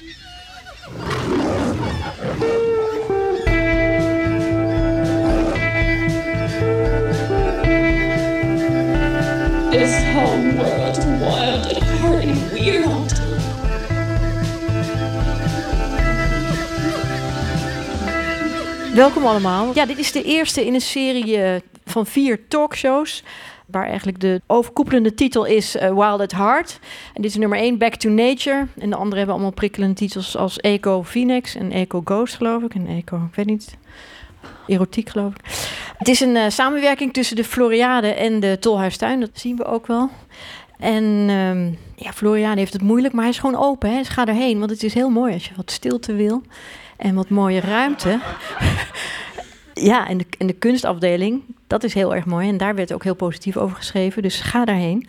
This whole world wild and weird. Welkom allemaal. Ja, dit is de eerste in een serie eh, van vier talkshows. Waar eigenlijk de overkoepelende titel is eh, Wild at Heart. En dit is nummer 1, Back to Nature. En de andere hebben allemaal prikkelende titels als Eco Phoenix en Eco Ghost, geloof ik. En Eco, ik weet niet. Erotiek, geloof ik. Het is een eh, samenwerking tussen de Floriade en de Tolhuistuin. Dat zien we ook wel. En ehm, ja, Floriade heeft het moeilijk, maar hij is gewoon open. Hè? Dus ga erheen, want het is heel mooi als je wat stilte wil. En wat mooie ruimte. ja, en de, de kunstafdeling, dat is heel erg mooi. En daar werd ook heel positief over geschreven. Dus ga daarheen.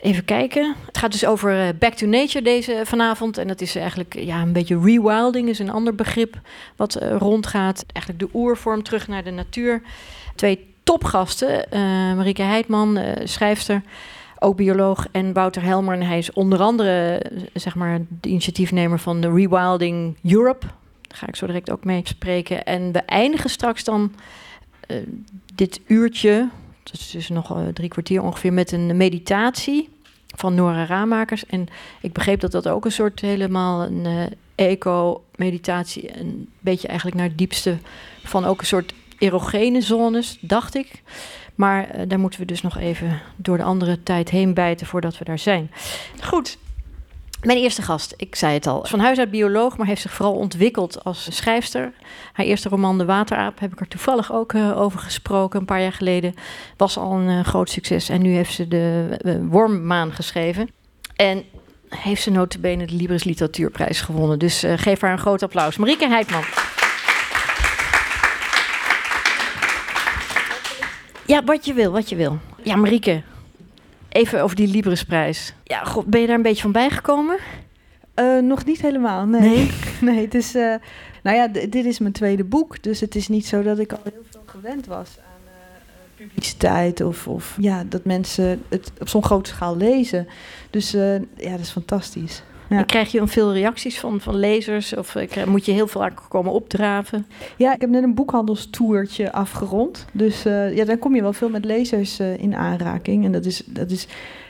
Even kijken. Het gaat dus over eh, Back to Nature deze vanavond. En dat is eigenlijk ja, een beetje rewilding, is een ander begrip wat eh, rondgaat. Eigenlijk de oervorm terug naar de natuur. Twee topgasten, eh Marieke Heidman, eh, schrijfster, ook bioloog, en Wouter Helmer. En hij is onder andere eh, zeg maar, de initiatiefnemer van de Rewilding Europe. Ga ik zo direct ook mee spreken. En we eindigen straks dan eh, dit uurtje, dus nog eh, drie kwartier ongeveer, met een meditatie van Nora Raamakers. En ik begreep dat dat ook een soort helemaal een eh, eco-meditatie, een beetje eigenlijk naar het diepste van ook een soort erogene zones, dacht ik. Maar daar moeten we dus nog even door de andere tijd heen bijten voordat we daar zijn. Goed. Mijn eerste gast, ik zei het al, van huis uit bioloog, maar heeft zich vooral ontwikkeld als schrijfster. Haar eerste roman De Wateraap heb ik er toevallig ook eh, over gesproken een paar jaar geleden. Was al een eh, groot succes en nu heeft ze de eh, Wormmaan geschreven. En heeft ze notabene de Libris Literatuurprijs gewonnen. Dus geef haar een groot applaus. Marieke Heidman. Ja, wat je wil, wat je wil. Ja, Marieke, even over die Librisprijs. Ja, god, ben je daar een beetje van bijgekomen? Eh, nog niet helemaal, nee. Nee? Nee, het is, eh, nou ja, dit is mijn tweede boek, dus het is niet zo dat ik al heel veel gewend was aan eh, eh, publiciteit of, of ja, dat mensen het op zo'n grote schaal lezen. Dus eh, ja, dat is fantastisch. Ja. En krijg je dan veel reacties van, van lezers? Of eh, krijg- moet je heel veel komen opdraven? Ja, ik heb net een boekhandelstoertje afgerond, dus eh, ja, dan kom je wel veel met lezers eh, in aanraking en dat is, dat is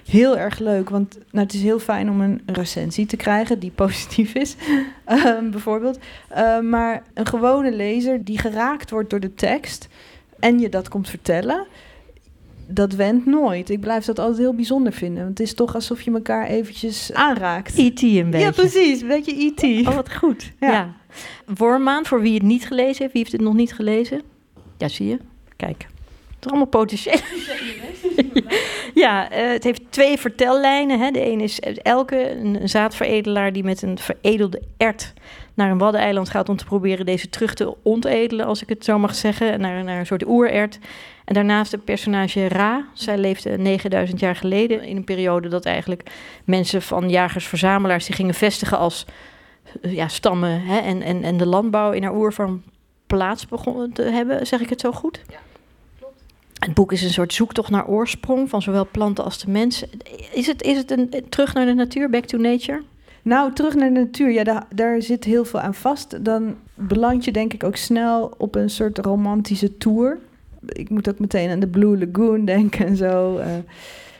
heel erg leuk, want nou, het is heel fijn om een recensie te krijgen die positief is, ehm, bijvoorbeeld. Eh, maar een gewone lezer die geraakt wordt door de tekst en je dat komt vertellen, dat went nooit. Ik blijf dat altijd heel bijzonder vinden. Want het is toch alsof je elkaar eventjes aanraakt. E.T. een beetje. Ja, precies. Een beetje E.T. Oh, wat goed. Ja. Ja. Wormmaan, voor wie het niet gelezen heeft. Wie heeft het nog niet gelezen? Ja, zie je. Kijk. Het is allemaal potentieel. ja, eh, het heeft twee vertellijnen. Hè. De een is Elke, een, een zaadveredelaar die met een veredelde ert naar een waddeneiland gaat om te proberen deze terug te ontedelen, als ik het zo mag zeggen, naar, naar een soort oerert. En daarnaast het personage Ra. Zij leefde 9000 jaar geleden in een periode dat eigenlijk mensen van jagers-verzamelaars die gingen vestigen als eh, ja, stammen hè, en, en, en de landbouw in haar oervorm plaats begonnen te hebben. Zeg ik het zo goed? Ja. Het boek is een soort zoektocht naar oorsprong van zowel planten als de mensen. Is het, is het een terug naar de natuur, back to nature? Nou, terug naar de natuur, ja, daar, zit heel veel aan vast. Dan beland je denk ik ook snel op een soort romantische tour. Ik moet ook meteen aan de Blue Lagoon denken en zo. eh.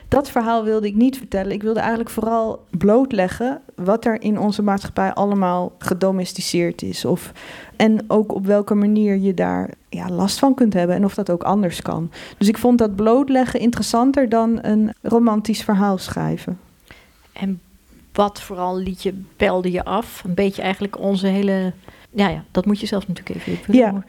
dat verhaal wilde ik niet vertellen. Ik wilde eigenlijk vooral blootleggen wat er in onze maatschappij allemaal gedomesticeerd is. Of, en ook op welke manier je daar ja, last van kunt hebben en of dat ook anders kan. Dus ik vond dat blootleggen interessanter dan een romantisch verhaal schrijven. En wat vooral liet je, pelde je af? Een beetje eigenlijk onze hele... Ja, ja, dat moet je zelf natuurlijk even. Ja.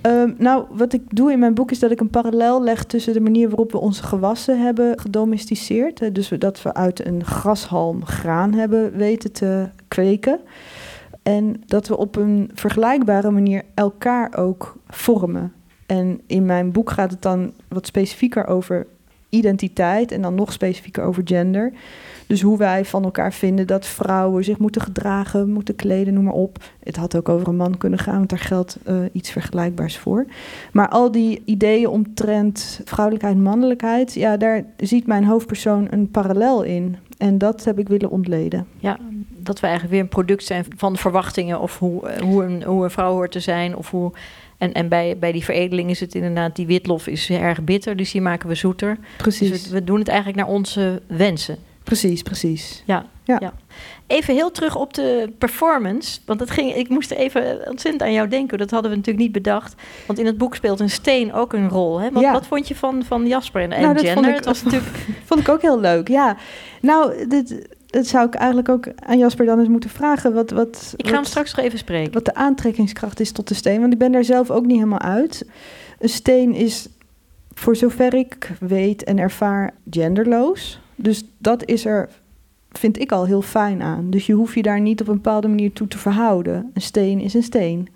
Ehm, nou, wat ik doe in mijn boek is dat ik een parallel leg tussen de manier waarop we onze gewassen hebben gedomesticeerd. hè, Dus dat we uit een grashalm graan hebben weten te kweken. En dat we op een vergelijkbare manier elkaar ook vormen. En in mijn boek gaat het dan wat specifieker over identiteit en dan nog specifieker over gender. Dus hoe wij van elkaar vinden dat vrouwen zich moeten gedragen, moeten kleden, noem maar op. Het had ook over een man kunnen gaan, want daar geldt eh, iets vergelijkbaars voor. Maar al die ideeën omtrent vrouwelijkheid en mannelijkheid, ja, daar ziet mijn hoofdpersoon een parallel in. En dat heb ik willen ontleden. Ja, dat we eigenlijk weer een product zijn van verwachtingen of hoe, eh, hoe, een, hoe een vrouw hoort te zijn. Of hoe, en en bij, bij die veredeling is het inderdaad, die witlof is erg bitter, dus die maken we zoeter. Precies. Dus we, we doen het eigenlijk naar onze wensen. Precies, precies. Ja, Ja. ja. Even heel terug op de performance. Want dat ging, ik moest even ontzettend aan jou denken. Dat hadden we natuurlijk niet bedacht. Want in het boek speelt een steen ook een rol. Hè? Wat, Ja. wat vond je van, van Jasper en, en Nou, dat gender? vond ik- het was natuurlijk Vond ik ook heel leuk, ja. Nou, dit, dat zou ik eigenlijk ook aan Jasper dan eens moeten vragen. Wat, wat, Ik ga hem wat- straks nog even spreken. wat de aantrekkingskracht is tot de steen. Want ik ben daar zelf ook niet helemaal uit. Een steen is, voor zover ik weet en ervaar, genderloos. Dus dat is er, vind ik al heel fijn aan. Dus je hoeft je daar niet op een bepaalde manier toe te verhouden. Een steen is een steen.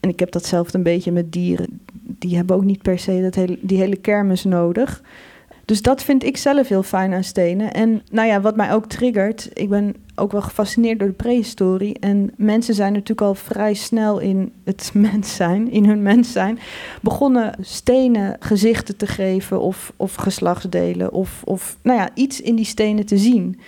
En ik heb datzelfde een beetje met dieren. Die hebben ook niet per se dat hele, die hele kermis nodig. Dus dat vind ik zelf heel fijn aan stenen. En nou ja, wat mij ook triggert, ik ben ook wel gefascineerd door de prehistorie. En mensen zijn natuurlijk al vrij snel in het mens zijn, in hun mens zijn, begonnen stenen gezichten te geven of, of geslachtsdelen of, of nou ja, iets in die stenen te zien.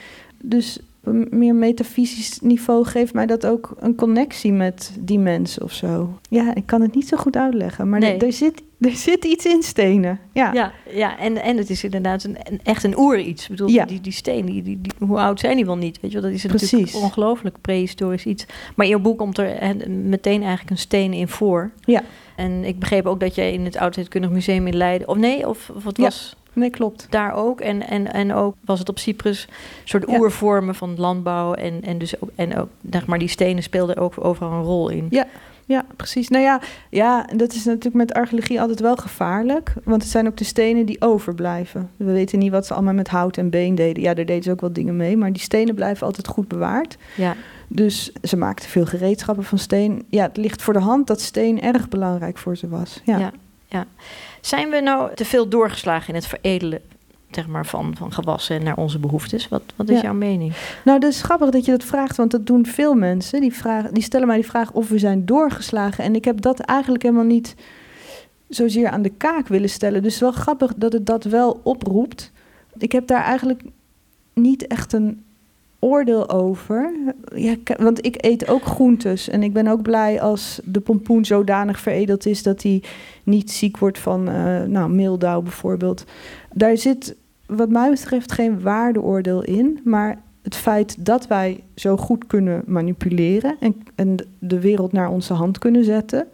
Dus een meer metafysisch niveau geeft mij dat ook een connectie met die mensen of zo. Ja, ik kan het niet zo goed uitleggen, maar Nee. er, zit, er zit iets in stenen. Ja, Ja, ja en, en het is inderdaad een, echt een oer iets. Ik bedoel, Ja. die, die steen, die, die, die- hoe oud zijn die wel niet? Weet je wel, dat is natuurlijk Precies. ongelooflijk prehistorisch iets. Maar in je boek komt er meteen eigenlijk een steen in voor. Ja. En ik begreep ook dat jij in het Oudheidkundig Museum in Leiden... Of nee, of, of het Ja. Nee, klopt. daar ook. En, en, en ook was het op Cyprus een soort Ja. oervormen van landbouw. En, en, dus ook, en ook, zeg maar, die stenen speelden ook overal een rol in. Ja, precies. Nou ja, ja, dat is natuurlijk met archeologie altijd wel gevaarlijk. Want het zijn ook de stenen die overblijven. We weten niet wat ze allemaal met hout en been deden. Ja, daar deden ze ook wel dingen mee. Maar die stenen blijven altijd goed bewaard. Ja. Dus ze maakten veel gereedschappen van steen. Ja, het ligt voor de hand dat steen erg belangrijk voor ze was. Ja. Ja. Ja. Zijn we nou te veel doorgeslagen in het veredelen zeg maar, van, van gewassen naar onze behoeftes? Wat, wat is Ja. jouw mening? Nou, dat is grappig dat je dat vraagt, want dat doen veel mensen. Die, vragen, die stellen mij die vraag of we zijn doorgeslagen. En ik heb dat eigenlijk helemaal niet zozeer aan de kaak willen stellen. Dus wel grappig dat het dat wel oproept. Ik heb daar eigenlijk niet echt een oordeel over. Ja, want ik eet ook groentes. En ik ben ook blij als de pompoen zodanig veredeld is dat hij niet ziek wordt van eh nou, meeldauw bijvoorbeeld. Daar zit wat mij betreft geen waardeoordeel in. Maar het feit dat wij zo goed kunnen manipuleren en, en de wereld naar onze hand kunnen zetten,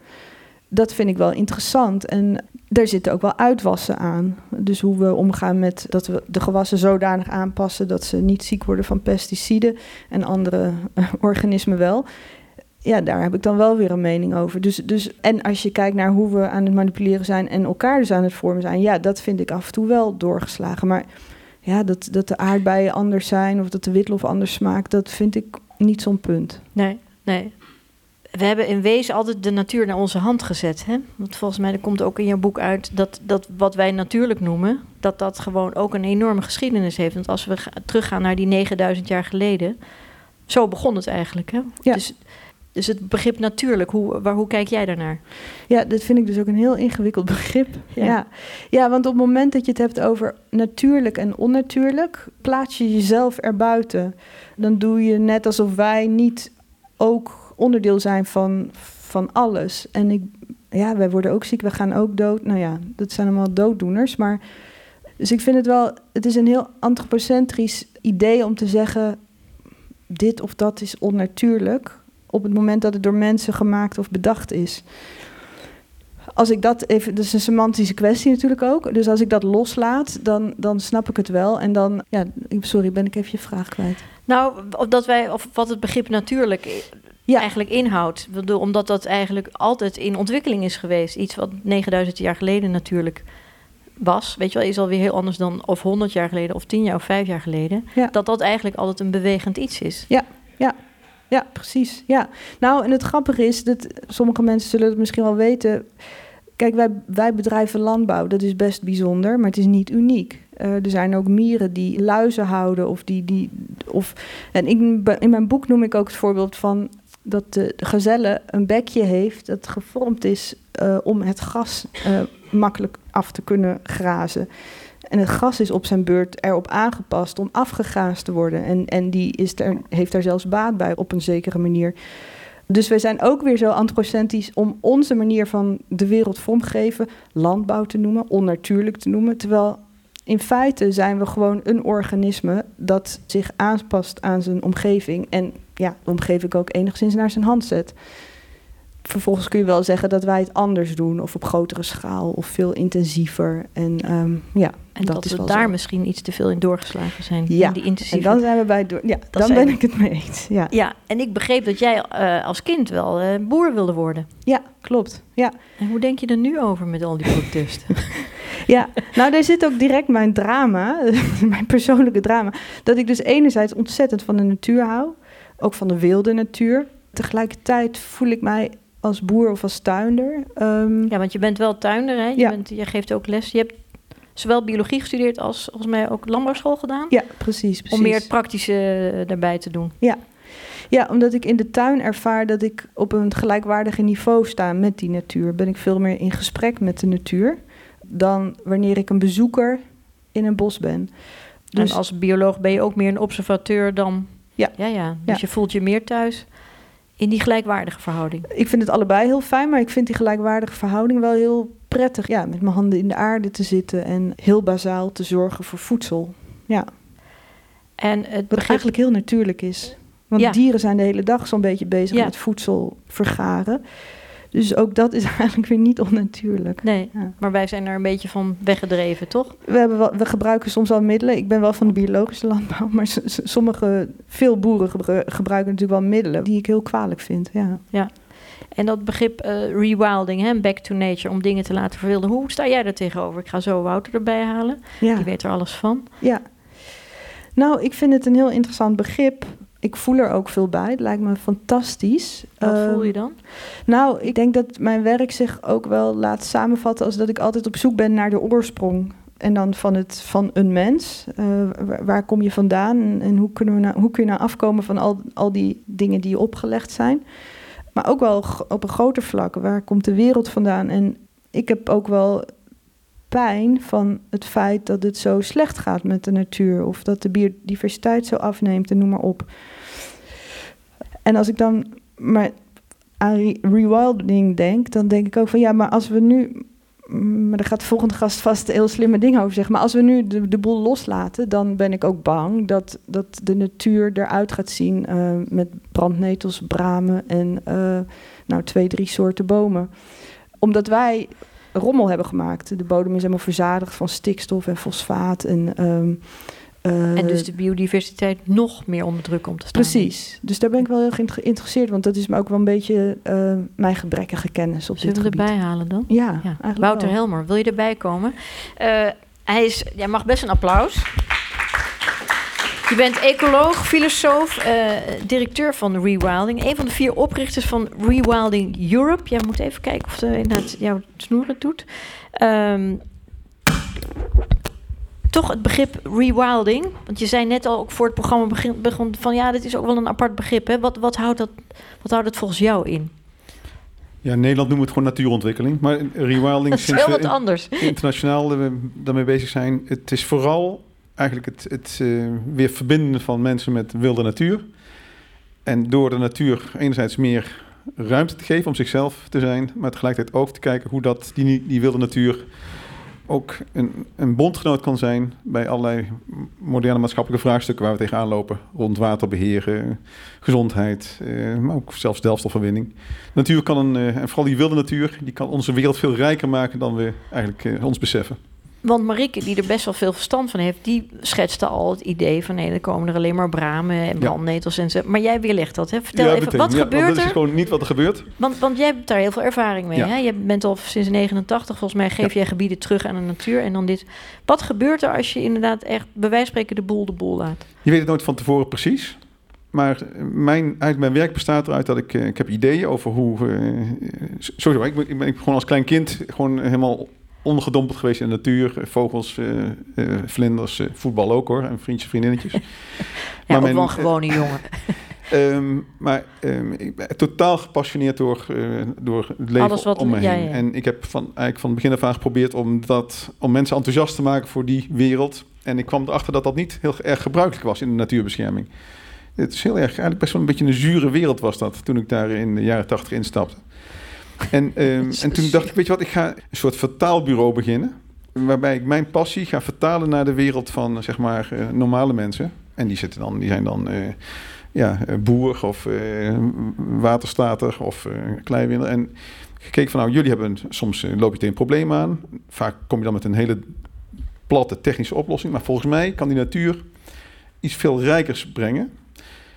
dat vind ik wel interessant. En daar zitten ook wel uitwassen aan. Dus hoe we omgaan met dat we de gewassen zodanig aanpassen dat ze niet ziek worden van pesticiden en andere eh, organismen wel. Ja, daar heb ik dan wel weer een mening over. Dus, dus, en als je kijkt naar hoe we aan het manipuleren zijn en elkaar dus aan het vormen zijn, ja, dat vind ik af en toe wel doorgeslagen. Maar ja, dat, dat de aardbeien anders zijn of dat de witlof anders smaakt, dat vind ik niet zo'n punt. Nee, nee. We hebben in wezen altijd de natuur naar onze hand gezet. Hè? Want volgens mij er komt ook in jouw boek uit dat, dat wat wij natuurlijk noemen, dat dat gewoon ook een enorme geschiedenis heeft. Want als we ga- teruggaan naar die 9000 jaar geleden, zo begon het eigenlijk. Hè? Ja. Dus, dus het begrip natuurlijk, hoe, waar, hoe kijk jij daarnaar? Ja, dat vind ik dus ook een heel ingewikkeld begrip. Ja. Ja. Ja. want op het moment dat je het hebt over natuurlijk en onnatuurlijk, plaats je jezelf erbuiten. Dan doe je net alsof wij niet ook onderdeel zijn van, van alles. En ik, ja, wij worden ook ziek, we gaan ook dood. Nou ja, dat zijn allemaal dooddoeners. Maar, dus ik vind het wel, het is een heel antropocentrisch idee om te zeggen, dit of dat is onnatuurlijk. Op het moment dat het door mensen gemaakt of bedacht is als ik dat even, dat is een semantische kwestie natuurlijk ook. Dus als ik dat loslaat, dan, dan snap ik het wel. En dan, ja, sorry, ben ik even je vraag kwijt. Nou, of dat wij, of wat het begrip natuurlijk Ja. eigenlijk inhoudt. Omdat dat eigenlijk altijd in ontwikkeling is geweest. Iets wat 9000 jaar geleden natuurlijk was. Weet je wel, is alweer heel anders dan of 100 jaar geleden of 10 jaar of 5 jaar geleden. Ja. Dat dat eigenlijk altijd een bewegend iets is. Ja, precies. Ja. Nou, en het grappige is dat sommige mensen zullen het misschien wel weten. Kijk, wij, wij bedrijven landbouw, dat is best bijzonder, maar het is niet uniek. Eh, er zijn ook mieren die luizen houden. Of die, die, of, en ik, in mijn boek noem ik ook het voorbeeld van dat de, de gazelle een bekje heeft dat gevormd is eh, om het gras eh, makkelijk af te kunnen grazen. En het gas is op zijn beurt erop aangepast om afgegaasd te worden. En, en die is er, heeft daar zelfs baat bij op een zekere manier. Dus wij zijn ook weer zo antropocentrisch om onze manier van de wereld vormgeven landbouw te noemen, onnatuurlijk te noemen. Terwijl in feite zijn we gewoon een organisme dat zich aanpast aan zijn omgeving. En ja, de omgeving ook enigszins naar zijn hand zet. Vervolgens kun je wel zeggen dat wij het anders doen, of op grotere schaal, of veel intensiever. En ehm, ja, En dat, is we daar zo. misschien iets te veel in doorgeslagen zijn. Ja, in die En intensieve... dan zijn we bij door. Ja, dan ben we. ik het mee eens. Ja, Ja, en ik begreep dat jij eh, als kind wel eh, boer wilde worden. ja klopt. Ja. En hoe denk je er nu over met al die protesten? Ja, nou daar zit ook direct mijn drama, mijn persoonlijke drama. Dat ik dus enerzijds ontzettend van de natuur hou, ook van de wilde natuur. Tegelijkertijd voel ik mij als boer of als tuinder. ehm, ja, want je bent wel tuinder, hè? Je, Ja. bent, je geeft ook les. Je hebt zowel biologie gestudeerd als volgens mij ook landbouwschool gedaan. ja, precies, precies. Om meer het praktische eh, daarbij te doen. Ja, omdat ik in de tuin ervaar dat ik op een gelijkwaardige niveau sta met die natuur. Ben ik veel meer in gesprek met de natuur dan wanneer ik een bezoeker in een bos ben. Dus En als bioloog ben je ook meer een observateur dan... Ja. Ja, ja. Dus Ja. je voelt je meer thuis in die gelijkwaardige verhouding. ik vind het allebei heel fijn, maar ik vind die gelijkwaardige verhouding wel heel prettig. Ja, met mijn handen in de aarde te zitten en heel bazaal te zorgen voor voedsel. Ja, En het wat eigenlijk heel natuurlijk is. Want Ja. dieren zijn de hele dag zo'n beetje bezig Ja. met voedsel vergaren. Dus ook dat is eigenlijk weer niet onnatuurlijk. Nee, Ja. maar wij zijn er een beetje van weggedreven, toch? We, hebben wel, we gebruiken soms al middelen. Ik ben wel van de biologische landbouw, maar sommige, veel boeren gebru- gebruiken natuurlijk wel middelen die ik heel kwalijk vind. Ja. En dat begrip eh, rewilding, hè, back to nature, om dingen te laten verwilden. Hoe sta jij daar tegenover? Ik ga zo Wouter erbij halen. Ja. Die weet er alles van. ja. Nou, ik vind het een heel interessant begrip. Ik voel er ook veel bij. Het lijkt me fantastisch. Wat Ehm, voel je dan? Nou, ik denk dat mijn werk zich ook wel laat samenvatten als dat ik altijd op zoek ben naar de oorsprong. En dan van, het, van een mens. Eh, waar, waar kom je vandaan en, en hoe, kunnen we nou, hoe kun je nou afkomen van al, al die dingen die je opgelegd zijn. Maar ook wel op een groter vlak. Waar komt de wereld vandaan? En ik heb ook wel pijn van het feit dat het zo slecht gaat met de natuur. Of dat de biodiversiteit zo afneemt en noem maar op. En als ik dan maar aan re- rewilding denk, dan denk ik ook van ja, maar als we nu. Maar daar gaat de volgende gast vast heel slimme dingen over zeggen. Maar als we nu de, de boel loslaten, dan ben ik ook bang dat, dat de natuur eruit gaat zien eh, met brandnetels, bramen en eh, nou, twee, drie soorten bomen. Omdat wij rommel hebben gemaakt. De bodem is helemaal verzadigd van stikstof en fosfaat. En, ehm, eh, en dus de biodiversiteit nog meer onder druk komt te staan. Precies. Dus daar ben ik wel heel ge- geïnteresseerd, want dat is me ook wel een beetje eh, mijn gebrekkige kennis op Zullen dit we gebied. erbij halen dan? Ja, Wouter wel. Helmer, wil je erbij komen? Eh, hij is, jij mag best een applaus. Je bent ecoloog, filosoof, eh, directeur van Rewilding. Een van de vier oprichters van Rewilding Europe. Jij moet even kijken of ze inderdaad jouw snoer het doet. Ehm, toch het begrip rewilding. Want je zei net al ook voor het programma begin, begon van ja, dit is ook wel een apart begrip. Hè? Wat, wat, houdt dat, wat houdt het volgens jou in? Ja, in Nederland noemen we het gewoon natuurontwikkeling. Maar rewilding, Dat is heel wat anders. internationaal eh, daarmee bezig zijn, het is vooral eigenlijk het, het eh, weer verbinden van mensen met wilde natuur. En door de natuur enerzijds meer ruimte te geven om zichzelf te zijn, maar tegelijkertijd ook te kijken hoe dat, die, die wilde natuur ook een, een bondgenoot kan zijn bij allerlei moderne maatschappelijke vraagstukken waar we tegenaan lopen. Rond waterbeheer, eh, gezondheid, eh, maar ook zelfs delfstofverwinning. Natuur kan een, en vooral die wilde natuur, die kan onze wereld veel rijker maken dan we eigenlijk ons beseffen. Want Marieke, die er best wel veel verstand van heeft, die schetste al het idee van nee, er komen er alleen maar bramen en brandnetels en zo. Maar jij weerlegt dat, hè? Vertel Ja, even, wat Ja, gebeurt Dat is er? gewoon niet wat er gebeurt. Want, want jij hebt daar heel veel ervaring mee. Ja. Hè? Je bent al sinds 89, volgens mij geef jij gebieden terug aan de natuur en dan dit. Wat gebeurt er als je inderdaad echt, bij wijze van spreken, de boel de boel laat? Je weet het nooit van tevoren precies. Maar mijn, eigenlijk mijn werk bestaat eruit dat ik, eh, ik heb ideeën over hoe... eh, sowieso, ik ben, ik ben gewoon als klein kind gewoon helemaal ondergedompeld geweest in de natuur. Vogels, eh, eh, vlinders, eh, voetbal ook hoor. En vriendjes, vriendinnetjes. Ja, Maar ook wel een gewone jongen. Ehm, maar ehm, ik ben totaal gepassioneerd door, door het leven Alles wat- om me ja, heen. ja. En ik heb van, eigenlijk van het begin af aan geprobeerd om, dat, om mensen enthousiast te maken voor die wereld. En ik kwam erachter dat dat niet heel erg gebruikelijk was in de natuurbescherming. Het is heel erg, eigenlijk best wel een beetje een zure wereld was dat toen ik daar in de jaren tachtig instapte. En, ehm, en toen dacht ik, weet je wat, ik ga een soort vertaalbureau beginnen. Waarbij ik mijn passie ga vertalen naar de wereld van zeg maar eh, normale mensen. En die, zitten dan, die zijn dan eh, ja, eh, boer of eh, waterstater of kleiwinner. En gekeken van nou, jullie hebben soms loop je tegen een probleem aan. Vaak kom je dan met een hele platte technische oplossing. Maar volgens mij kan die natuur iets veel rijkers brengen.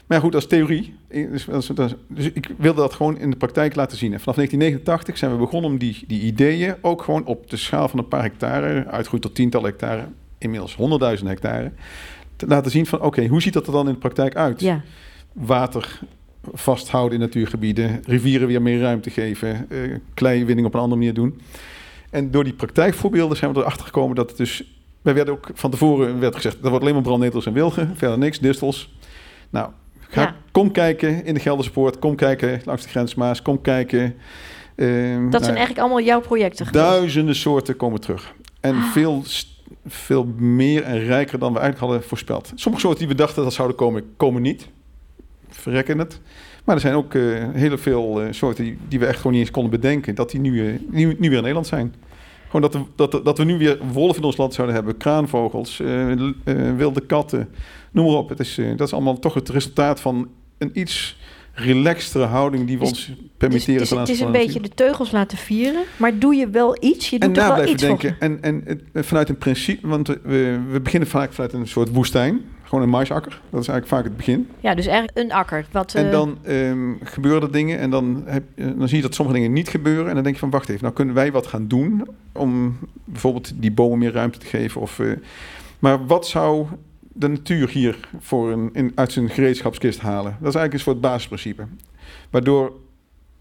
Maar goed, dat is theorie. Eh, Dus, dat dat dus ik wilde dat gewoon in de praktijk laten zien. En vanaf 1989 zijn we begonnen om die, die ideeën ook gewoon op de schaal van een paar hectare, uitgroeid tot tientallen hectare, inmiddels honderdduizend hectare, te laten zien van oké, hoe ziet dat er dan in de praktijk uit? Ja, Water vasthouden in natuurgebieden, rivieren weer meer ruimte geven, eh kleiwinning op een andere manier doen. En door die praktijkvoorbeelden zijn we erachter gekomen dat het dus... Wij werden ook van tevoren werd gezegd, er wordt alleen maar brandnetels en wilgen, verder niks, distels. Nou, ga, Ja. kom kijken in de Gelderse Poort, kom kijken langs de grens Maas, kom kijken. ehm, dat zijn eigenlijk allemaal jouw projecten geweest. Duizenden soorten komen terug. En Ah. veel, veel meer en rijker dan we eigenlijk hadden voorspeld. Sommige soorten die we dachten dat zouden komen, komen niet. Verrekken het. Maar er zijn ook eh, heel veel eh, soorten die, die we echt gewoon niet eens konden bedenken. Dat die nu, eh, nu, nu weer in Nederland zijn. Gewoon dat, we- dat, dat we nu weer wolven in ons land zouden hebben. Kraanvogels, wilde katten. Noem maar op. Het is, eh, dat is allemaal toch het resultaat van een iets relaxtere houding die we Dus- ons Dus permitteren. is, ten het is een beetje de teugels laten vieren, maar doe je wel iets? Je doet en wel blijven iets denken. En, en het- eh, vanuit een principe, want we, we beginnen vaak vanuit een soort woestijn. Gewoon een maisakker. Dat is eigenlijk vaak het begin. Ja, dus eigenlijk een akker. Wat, En eh, dan ehm, gebeuren er dingen en dan, heb, dan zie je dat sommige dingen niet gebeuren. En dan denk je van, wacht even, nou kunnen wij wat gaan doen om bijvoorbeeld die bomen meer ruimte te geven. Of, maar wat zou de natuur hier voor een, in, uit zijn gereedschapskist halen? Dat is eigenlijk een soort basisprincipe. Waardoor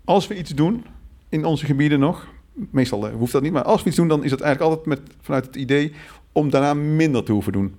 als we iets doen in onze gebieden nog, meestal eh, hoeft dat niet, maar als we iets doen, dan is dat eigenlijk altijd met, vanuit het idee om daarna minder te hoeven doen.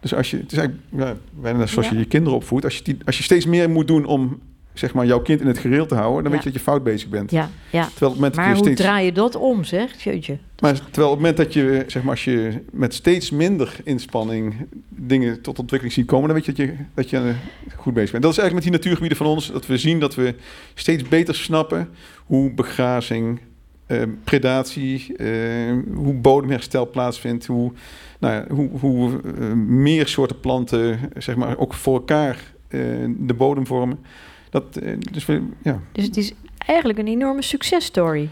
Dus als je, het is eigenlijk ja, bijna zoals Ja. je je kinderen opvoedt. Als je, die, als je steeds meer moet doen om zeg maar, jouw kind in het gereel te houden, dan weet je dat je fout bezig bent. Ja, ja. Terwijl op het moment Maar dat je hoe steeds, draai je dat om, zeg? Jeetje. maar terwijl op het moment dat je, zeg maar, als je met steeds minder inspanning dingen tot ontwikkeling ziet komen, dan weet je dat je, dat je eh, goed bezig bent. Dat is eigenlijk met die natuurgebieden van ons, dat we zien dat we steeds beter snappen hoe begrazing, eh, predatie, eh, hoe bodemherstel plaatsvindt, hoe, nou ja, hoe, hoe eh, meer soorten planten, zeg maar, ook voor elkaar eh, de bodem vormen. Dat, eh, dus we, ja. Dus het is eigenlijk een enorme successtory.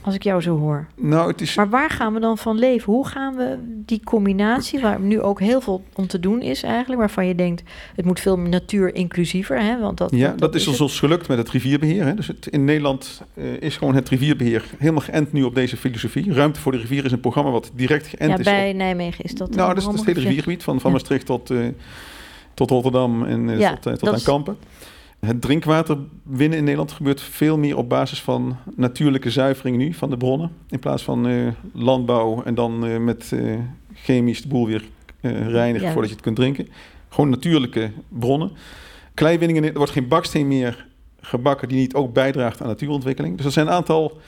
Als ik jou zo hoor. Nou, het is... Maar waar gaan we dan van leven? Hoe gaan we die combinatie, waar nu ook heel veel om te doen is eigenlijk, waarvan je denkt, het moet veel natuur-inclusiever, hè? Want dat, Ja, dat, is het. ons ons gelukt met het rivierbeheer. Hè. Dus het, in Nederland eh, is gewoon het rivierbeheer helemaal geënt nu op deze filosofie. Ruimte voor de rivier is een programma wat direct geënt Ja, is bij op... Nijmegen is dat. Nou, dat is het hele riviergebied van, van Ja. Maastricht tot, eh, tot Rotterdam en Ja, tot, aan is- Kampen. Het drinkwater winnen in Nederland gebeurt veel meer op basis van natuurlijke zuivering nu van de bronnen. In plaats van eh, landbouw en dan eh, met eh, chemisch de boel weer reinigen Ja. voordat je het kunt drinken. Gewoon natuurlijke bronnen. Kleiwinningen, er wordt geen baksteen meer gebakken die niet ook bijdraagt aan natuurontwikkeling. Dus er zijn een aantal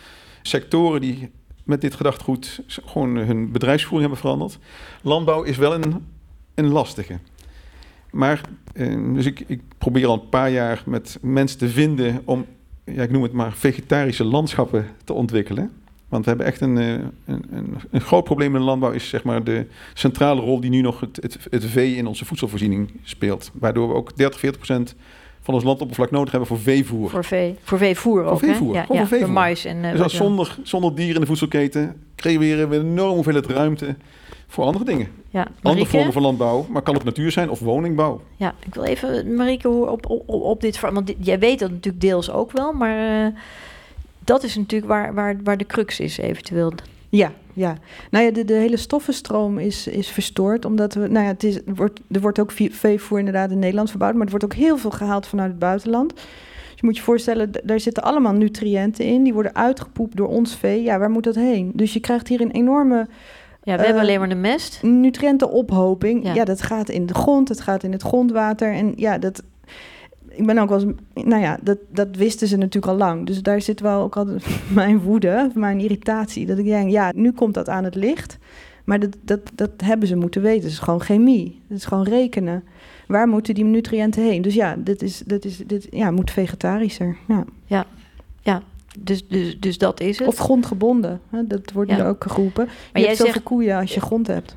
sectoren die met dit gedachtegoed gewoon hun bedrijfsvoering hebben veranderd. Landbouw is wel een, een lastige. Maar, eh, dus ik, ik probeer al een paar jaar met mensen te vinden om, ja, ik noem het maar, vegetarische landschappen te ontwikkelen. Want we hebben echt een, eh, een, een, een groot probleem in de landbouw, is zeg maar de centrale rol die nu nog het, het, het vee in onze voedselvoorziening speelt. Waardoor we ook 30, 40 procent van ons landoppervlak nodig hebben voor veevoer. Voor, vee, voor veevoer ook, veevoer, hè? Ja, ja, voor veevoer. mais en... eh, dus als zonder, zonder dieren in de voedselketen creëren we een enorme hoeveelheid ruimte voor andere dingen. Ja, Andere vormen van landbouw, maar kan ook natuur zijn of woningbouw. Ja, ik wil even, Marieke, hoe op, op, op, dit... Want dit- jij weet dat natuurlijk deels ook wel, maar... eh, dat is natuurlijk waar, waar, waar de crux is, eventueel. Ja, ja. Nou ja, de, de hele stoffenstroom is, is verstoord. Omdat we, nou ja, het is, er wordt, er wordt ook veevoer inderdaad in Nederland verbouwd. Maar er wordt ook heel veel gehaald vanuit het buitenland. Dus je moet je voorstellen, daar zitten allemaal nutriënten in. Die worden uitgepoept door ons vee. Ja, waar moet dat heen? Dus je krijgt hier een enorme Ja, we Eh, hebben alleen maar de mest. nutriëntenophoping. Ja. Ja. dat gaat in de grond, het gaat in het grondwater. En ja, dat. ik ben ook wel eens, nou ja, dat, dat wisten ze natuurlijk al lang. Dus daar zit wel ook altijd mijn woede, mijn irritatie. Dat ik denk, ja, nu komt dat aan het licht. Maar dat, dat, dat hebben ze moeten weten. Het is gewoon chemie. Het is gewoon rekenen. Waar moeten die nutriënten heen? Dus ja, dit, is, dit, is, dit ja, moet vegetarischer. Ja. Dus, dus, dus dat is het. Of grondgebonden. Hè? Dat wordt Ja. nu ook geroepen. Maar jij je hebt zoveel zegt- koeien als je grond hebt.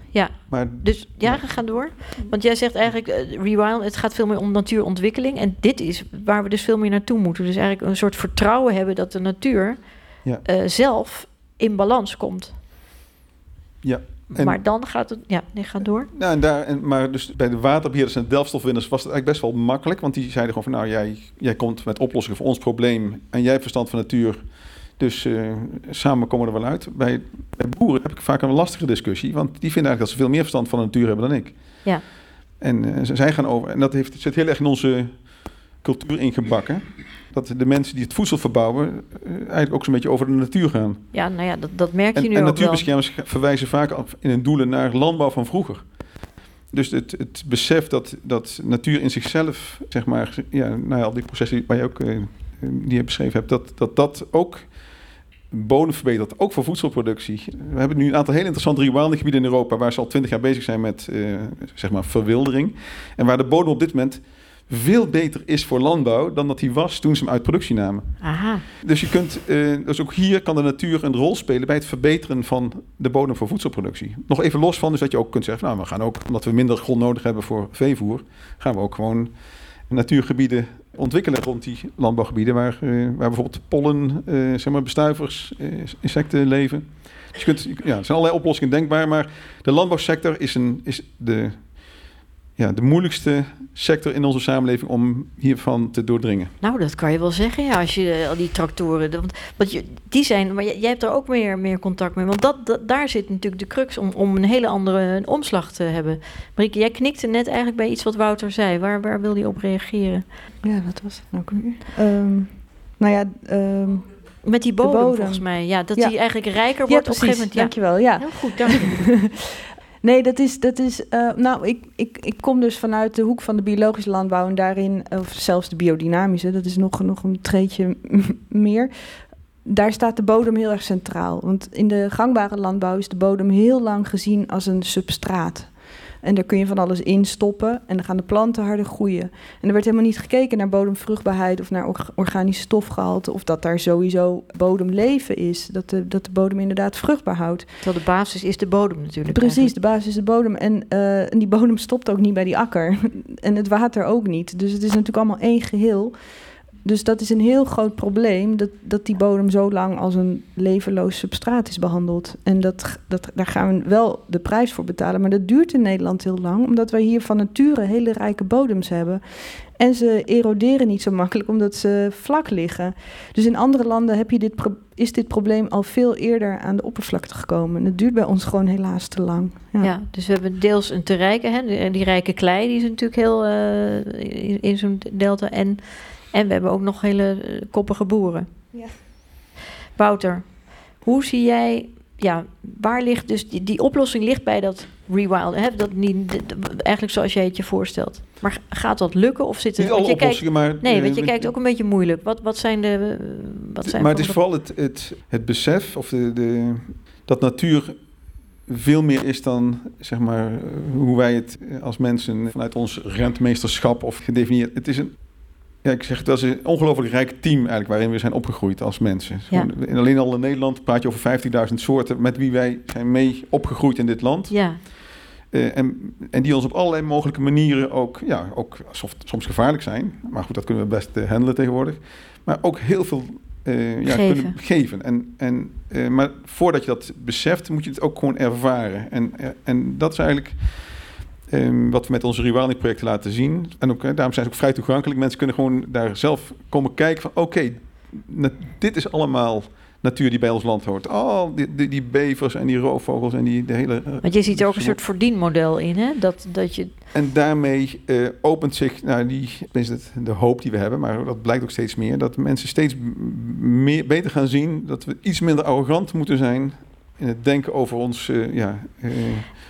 Maar Dus ja, ga door. Want jij zegt eigenlijk, eh, rewild, het gaat veel meer om natuurontwikkeling. En dit is waar we dus veel meer naartoe moeten. Dus eigenlijk een soort vertrouwen hebben dat de natuur Ja. eh, zelf in balans komt. Ja, en- maar dan gaat het, ja, nee, ga door. Nou, en daar, en, maar dus bij de waterbeheerders en de delfstofwinners was het eigenlijk best wel makkelijk. Want die zeiden gewoon van, nou, jij, jij komt met oplossingen voor ons probleem. En jij hebt verstand van natuur. Dus eh, samen komen we er wel uit. Bij, bij boeren heb ik vaak een lastige discussie. Want die vinden eigenlijk dat ze veel meer verstand van de natuur hebben dan ik. Ja. En ze- zij gaan over. En dat heeft, zit heel erg in onze cultuur ingebakken. Dat de mensen die het voedsel verbouwen, eh, eigenlijk ook zo'n beetje over de natuur gaan. Ja, nou ja, dat, dat merk je En, nu en ook wel. natuurbeschermers verwijzen vaak in hun doelen naar landbouw van vroeger. Dus het, het besef dat, dat natuur in zichzelf, zeg maar, ja, nou ja, al die processen waar je ook eh, die je beschreven hebt, dat dat, dat ook bodem verbetert, ook voor voedselproductie. We hebben nu een aantal heel interessante rewildinggebieden in Europa waar ze al twintig jaar bezig zijn met eh, zeg maar verwildering. En waar de bodem op dit moment veel beter is voor landbouw dan dat hij was toen ze hem uit productie namen. Aha, Dus je kunt, eh, dus ook hier kan de natuur een rol spelen bij het verbeteren van de bodem voor voedselproductie. Nog even los van, dus dat je ook kunt zeggen, nou, we gaan ook, omdat we minder grond nodig hebben voor veevoer, gaan we ook gewoon natuurgebieden ontwikkelen rond die landbouwgebieden, waar, eh, waar bijvoorbeeld pollen, eh, zeg maar, bestuivers, insecten leven. Dus je kunt, ja, er zijn allerlei oplossingen denkbaar, maar de landbouwsector is, een, is de, ja, de moeilijkste sector in onze samenleving om hiervan te doordringen. nou dat kan je wel zeggen, ja, als je eh, al die tractoren, want, want je, die zijn, maar jij, jij hebt er ook meer, meer contact mee, want dat, dat, daar zit natuurlijk de crux om, om een hele andere omslag te hebben. Marieke, jij knikte net eigenlijk bij iets wat Wouter zei, waar, waar wil hij op reageren? Ja, wat was het nou? Ehm, nou ja, ehm, Met die bodem, bodem. volgens mij, ja, dat Ja. die eigenlijk rijker ja wordt op een gegeven moment. Ja. dankjewel. Ja. Heel goed, dank je. Nee, dat is, dat is eh, nou, ik, ik, ik kom dus vanuit de hoek van de biologische landbouw en daarin, of zelfs de biodynamische, dat is nog, nog een treetje meer. Daar staat de bodem heel erg centraal. Want in de gangbare landbouw is de bodem heel lang gezien als een substraat. En daar kun je van alles in stoppen en dan gaan de planten harder groeien. En er werd helemaal niet gekeken naar bodemvruchtbaarheid of naar orga- organisch stofgehalte. Of dat daar sowieso bodemleven is. Dat de, dat de bodem inderdaad vruchtbaar houdt. Terwijl de basis is de bodem natuurlijk. Precies, de basis is de bodem. En, eh, en die bodem stopt ook niet bij die akker. en het water ook niet. Dus het is natuurlijk allemaal één geheel. Dus dat is een heel groot probleem, dat, dat die bodem zo lang als een levenloos substraat is behandeld. En dat, dat, daar gaan we wel de prijs voor betalen. Maar dat duurt in Nederland heel lang, omdat wij hier van nature hele rijke bodems hebben. En ze eroderen niet zo makkelijk, omdat ze vlak liggen. Dus in andere landen heb je dit is dit probleem al veel eerder aan de oppervlakte gekomen. En het duurt bij ons gewoon helaas te lang. Ja. dus we hebben deels een te rijke, hè, die, die rijke klei, die is natuurlijk heel eh, in, in zo'n delta. En, en we hebben ook nog hele eh, koppige boeren. Ja. Wouter, hoe zie jij, ja, waar ligt dus die, die oplossing ligt bij dat rewild, hè, dat niet, eigenlijk zoals jij het je voorstelt. Maar gaat dat lukken of zit er, Niet alle je kijkt, oplossingen, maar... nee, want je kijkt ook een beetje moeilijk. Wat, wat zijn de, wat zijn maar het is voor- vooral het, het, het besef of de, de, dat natuur veel meer is dan zeg maar, hoe wij het als mensen vanuit ons rentmeesterschap of gedefinieerd. Het is een, ja, ik zeg het, dat is een ongelooflijk rijk team eigenlijk waarin we zijn opgegroeid als mensen. Ja. En alleen al in Nederland praat je over 15.000 soorten met wie wij zijn mee opgegroeid in dit land. Ja, Eh, en, en die ons op allerlei mogelijke manieren ook, ja, ook soms, soms gevaarlijk zijn. Maar goed, dat kunnen we best eh, handelen tegenwoordig. Maar ook heel veel eh, ja, Geven. kunnen geven. En, en, maar voordat je dat beseft, moet je het ook gewoon ervaren. En, en dat is eigenlijk ehm, wat we met onze rewilding-projecten laten zien. En ook, daarom zijn ze ook vrij toegankelijk. Mensen kunnen gewoon daar zelf komen kijken van... oké, dit is allemaal natuur die bij ons land hoort. Oh, die, die, die bevers en die roofvogels en die de hele... eh, want je ziet er ook een soort verdienmodel in, hè? Dat, dat je, en daarmee eh, opent zich nou, die, is het de hoop die we hebben, maar dat blijkt ook steeds meer, dat mensen steeds meer, beter gaan zien dat we iets minder arrogant moeten zijn in het denken over ons, eh, ja, eh,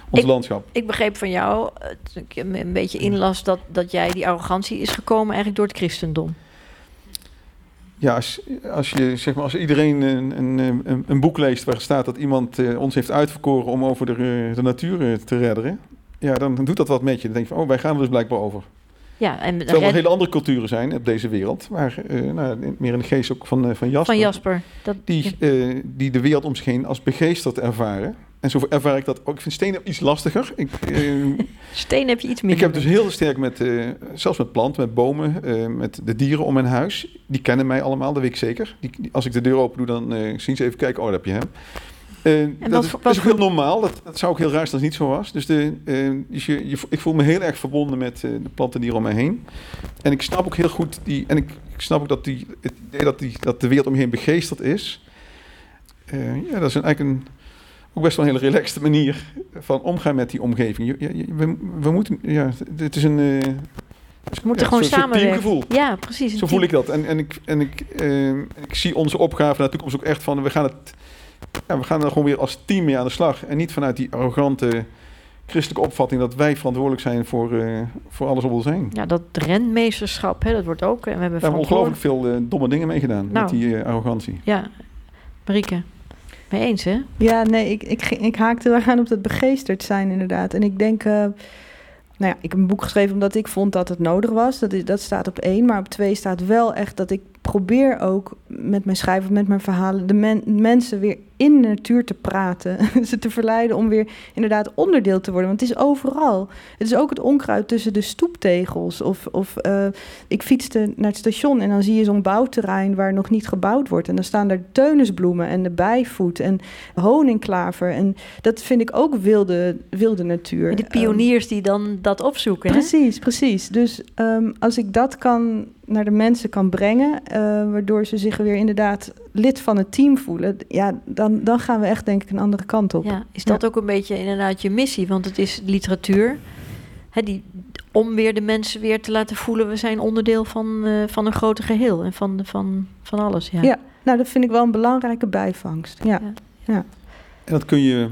ons Ik- landschap. Ik begreep van jou, toen ik een beetje inlas, dat, dat jij die arrogantie is gekomen eigenlijk door het christendom. Ja, als, als, je, zeg maar, als iedereen een, een, een, boek leest waar staat dat iemand eh, ons heeft uitverkoren om over de, de natuur te redderen, ja, dan doet dat wat met je. Dan denk je van, oh, wij gaan er dus blijkbaar over. Ja, en Terwijl er red- hele andere culturen zijn op deze wereld, waar, eh, nou, meer in de geest ook van, eh, van Jasper, van Jasper. Dat, Die, eh, die de wereld om zich heen als begeesterd ervaren. En zo ervaar ik dat ook. Ik vind stenen iets lastiger. Ik, Steen heb je iets ik minder. heb dus heel sterk met, zelfs met planten, met bomen, met de dieren om mijn huis. Die kennen mij allemaal, dat weet ik zeker. Die, die- als ik de deur open doe, dan zien ze even kijken, oh, daar heb je hem. Eh, dat wat is, voor- dat is ook heel normaal. Dat, dat zou ook heel raar zijn als het niet zo was. Dus, de, eh, dus je, je, ik voel me heel erg verbonden met eh, de planten dieren om mij heen. En ik snap ook heel goed die. En ik, ik snap ook dat, die, het idee dat, die, dat de wereld om je heen begeesterd is. Ja, dat is een, eigenlijk een, ook best wel een hele relaxte manier van omgaan met die omgeving. Je, je- je- we, we moeten. Ja, het is een. We moeten ja, gewoon samenwerken. Ja, precies. Zo voel ik dat. En, en, ik, en ik, ik zie onze opgave naar de toekomst ook echt van... We gaan, het, ja, we gaan er gewoon weer als team mee aan de slag. En niet vanuit die arrogante christelijke opvatting... dat wij verantwoordelijk zijn voor, eh, voor alles om ons heen. Ja, dat renmeesterschap, hè, dat wordt ook. En we hebben Daar ongelooflijk veel eh, domme dingen mee gedaan. Nou. Met die eh, arrogantie. Ja, Marieke. Mee eens, hè? Ja, nee, ik, ik, ik haakte er aan op dat begeesterd zijn inderdaad. En ik denk, eh, nou ja, ik heb een boek geschreven omdat ik vond dat het nodig was. Dat, is, dat staat op één, maar op twee staat wel echt dat ik probeer ook met mijn schrijven, met mijn verhalen, de men- mensen weer in de natuur te praten. Ze te verleiden om weer inderdaad onderdeel te worden. Want het is overal. Het is ook het onkruid tussen de stoeptegels. Of, of eh, ik fietste naar het station en dan zie je zo'n bouwterrein waar nog niet gebouwd wordt. En dan staan daar teunisbloemen en de bijvoet en honingklaver. En dat vind ik ook wilde, wilde natuur. En de pioniers die dan dat opzoeken, hè? Precies, precies. Dus ehm, als ik dat kan naar de mensen kan brengen, eh, waardoor ze zich weer inderdaad lid van het team voelen, ja, dan, dan gaan we echt denk ik een andere kant op. Ja, is dat ook een beetje inderdaad je missie? Want het is literatuur. Hè, die, om weer de mensen weer te laten voelen... we zijn onderdeel van, eh, van een groter geheel. En van, van, van alles, ja. Ja. Nou, dat vind ik wel een belangrijke bijvangst. Ja. Ja. En dat kun je,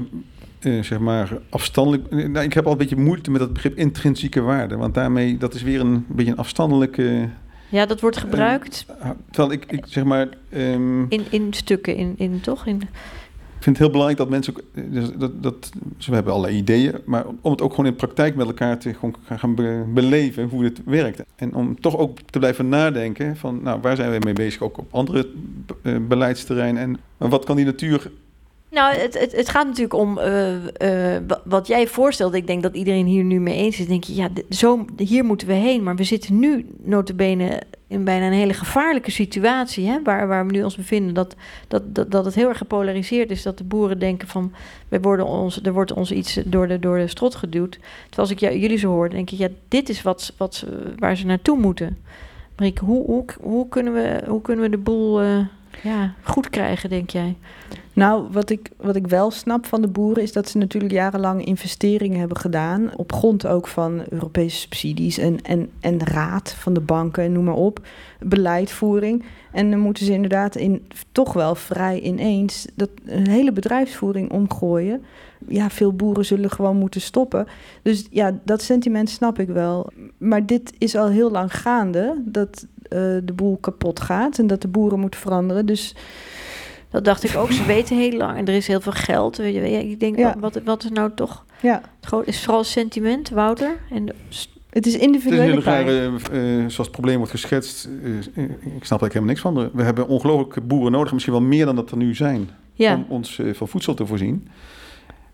eh, zeg maar, afstandelijk... Nou, ik heb al een beetje moeite met dat begrip intrinsieke waarde. Want daarmee, dat is weer een beetje een afstandelijke... Ja, dat wordt gebruikt eh, terwijl ik, ik, zeg maar... ehm, in, in stukken, in, in, toch? In, Ik vind het heel belangrijk dat mensen ook, eh, dus dat, dat, dus we hebben allerlei ideeën, maar om het ook gewoon in praktijk met elkaar te gaan- gaan be- beleven hoe het werkt. En om toch ook te blijven nadenken van, nou, waar zijn we mee bezig, ook op andere eh, beleidsterreinen. En wat kan die natuur Nou, het, het, het gaat natuurlijk om eh, eh, wa- wat jij voorstelt. Ik denk dat iedereen hier nu mee eens is. Denk je, ja, zo, hier moeten we heen. Maar we zitten nu notabene in bijna een hele gevaarlijke situatie... Hè, waar, waar we nu ons bevinden. Dat, dat, dat, dat het heel erg gepolariseerd is. Dat de boeren denken van... Wij worden ons, er wordt ons iets door de, door de strot geduwd. Terwijl als ik jullie zo hoor, denk ik... Ja, dit is wat, wat, ze- waar ze naartoe moeten. Marieke, hoe, hoe, hoe, kunnen, we, hoe kunnen we de boel eh, ja, goed krijgen, denk jij? Nou, wat ik, wat ik wel snap van de boeren is dat ze natuurlijk jarenlang investeringen hebben gedaan. Op grond ook van Europese subsidies en, en, en raad van de banken en noem maar op. Beleidvoering. En dan moeten ze inderdaad in, toch wel vrij ineens dat, een hele bedrijfsvoering omgooien. Ja, veel boeren zullen gewoon moeten stoppen. Dus ja, dat sentiment snap ik wel. Maar dit is al heel lang gaande, dat eh, de boel kapot gaat en dat de boeren moeten veranderen. Dus Dat dacht ik ook. Ze weten heel lang en er is heel veel geld. Weet je, Ik denk, Ja. wat, wat is nou toch... ja, Het groot- is vooral sentiment, Wouter? En de- het is Het een rare, eh, zoals het probleem wordt geschetst. eh, eh, ik snap er helemaal niks van. We hebben ongelooflijk boeren nodig, misschien wel meer dan dat er nu zijn, ja, om ons eh, van voedsel te voorzien.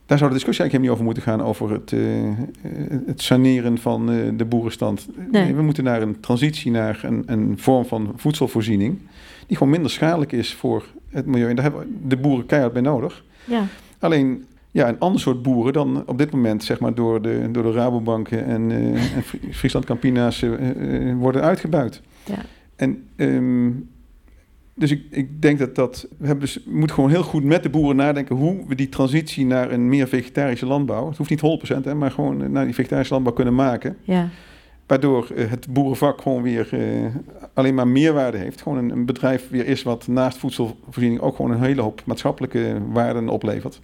Daar zou de discussie eigenlijk helemaal niet over moeten gaan, over het, het saneren van eh, de boerenstand. Nee. Nee, we moeten naar een transitie naar een, een vorm van voedselvoorziening, die gewoon minder schadelijk is voor het milieu. En daar hebben de boeren keihard bij nodig. ja. Alleen ja, een ander soort boeren dan op dit moment zeg maar, door, de, door de Rabobanken en, eh, en Fri- Friesland Campina's eh, eh, worden uitgebuit. Ja. En ehm, dus ik, ik denk dat dat. We, hebben dus, we moeten gewoon heel goed met de boeren nadenken hoe we die transitie naar een meer vegetarische landbouw. Het hoeft niet 100%, hè, maar gewoon naar die vegetarische landbouw kunnen maken. ja. Waardoor eh, het boerenvak gewoon weer eh, alleen maar meerwaarde heeft. Gewoon een, een bedrijf weer is wat naast voedselvoorziening ook gewoon een hele hoop maatschappelijke waarden oplevert.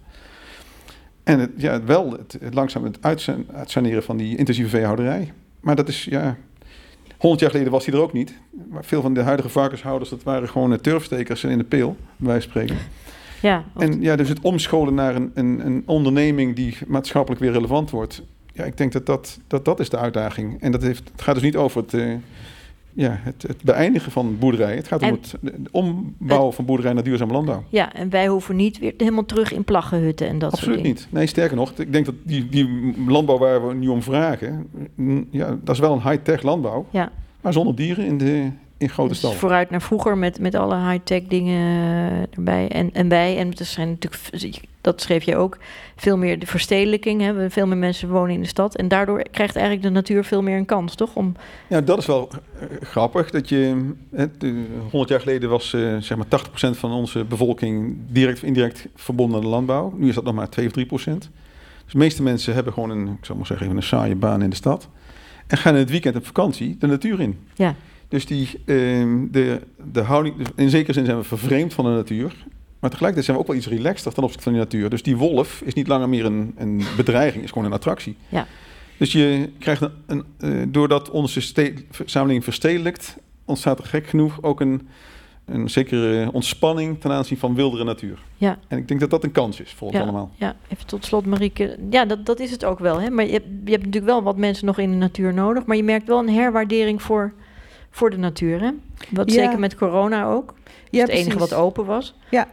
En het, ja, wel het, het langzaam het uitsan- uitsaneren van die intensieve veehouderij. Maar dat is, ja, 100 jaar geleden was die er ook niet. Maar veel van de huidige varkenshouders, dat waren gewoon eh, turfstekers in de peel, bij wijze van spreken. Ja, En ja, dus het omscholen naar een, een, een onderneming die maatschappelijk weer relevant wordt. Ja, ik denk dat dat, dat, dat is de uitdaging. En dat heeft, het gaat dus niet over het, eh, ja, het, het beëindigen van boerderijen. Het gaat om het, het ombouwen van boerderij naar duurzame landbouw. ja, en wij hoeven niet weer helemaal terug in plaggenhutten en dat Absoluut soort dingen. niet. Nee, sterker nog, ik denk dat die, die landbouw waar we nu om vragen, ja, dat is wel een high-tech landbouw, Ja, maar zonder dieren in, de, in grote dus stallen. vooruit naar vroeger met, met alle high-tech dingen erbij. En, en wij, en er zijn natuurlijk, dat schreef je ook, veel meer de verstedelijking. Hè? Veel meer mensen wonen in de stad. En daardoor krijgt eigenlijk de natuur veel meer een kans, toch? Om, Ja, dat is wel eh, grappig. Dat je, hè, de- 100 jaar geleden was eh, zeg maar 80% van onze bevolking direct of indirect verbonden aan de landbouw. Nu is dat nog maar 2 of 3%. Dus de meeste mensen hebben gewoon een, ik zou maar zeggen, even een saaie baan in de stad. En gaan in het weekend op vakantie de natuur in. ja, Dus die, ehm, de, de houding, dus in zekere zin zijn we vervreemd van de natuur. Maar tegelijkertijd zijn we ook wel iets relaxter ten opzichte van die natuur. Dus die wolf is niet langer meer een, een bedreiging, is gewoon een attractie. Ja. Dus je krijgt een, een, eh, doordat onze samenleving verstedelijkt, ontstaat er gek genoeg ook een, een zekere ontspanning ten aanzien van wildere natuur. ja. En ik denk dat dat een kans is voor ons Ja. allemaal. Ja, even tot slot, Marieke. Ja, dat, dat is het ook wel. Hè? Maar je hebt, je hebt natuurlijk wel wat mensen nog in de natuur nodig. Maar je merkt wel een herwaardering voor, voor de natuur. Hè? Wat Ja. zeker met corona ook. Dat Ja, het enige wat open was. Ja,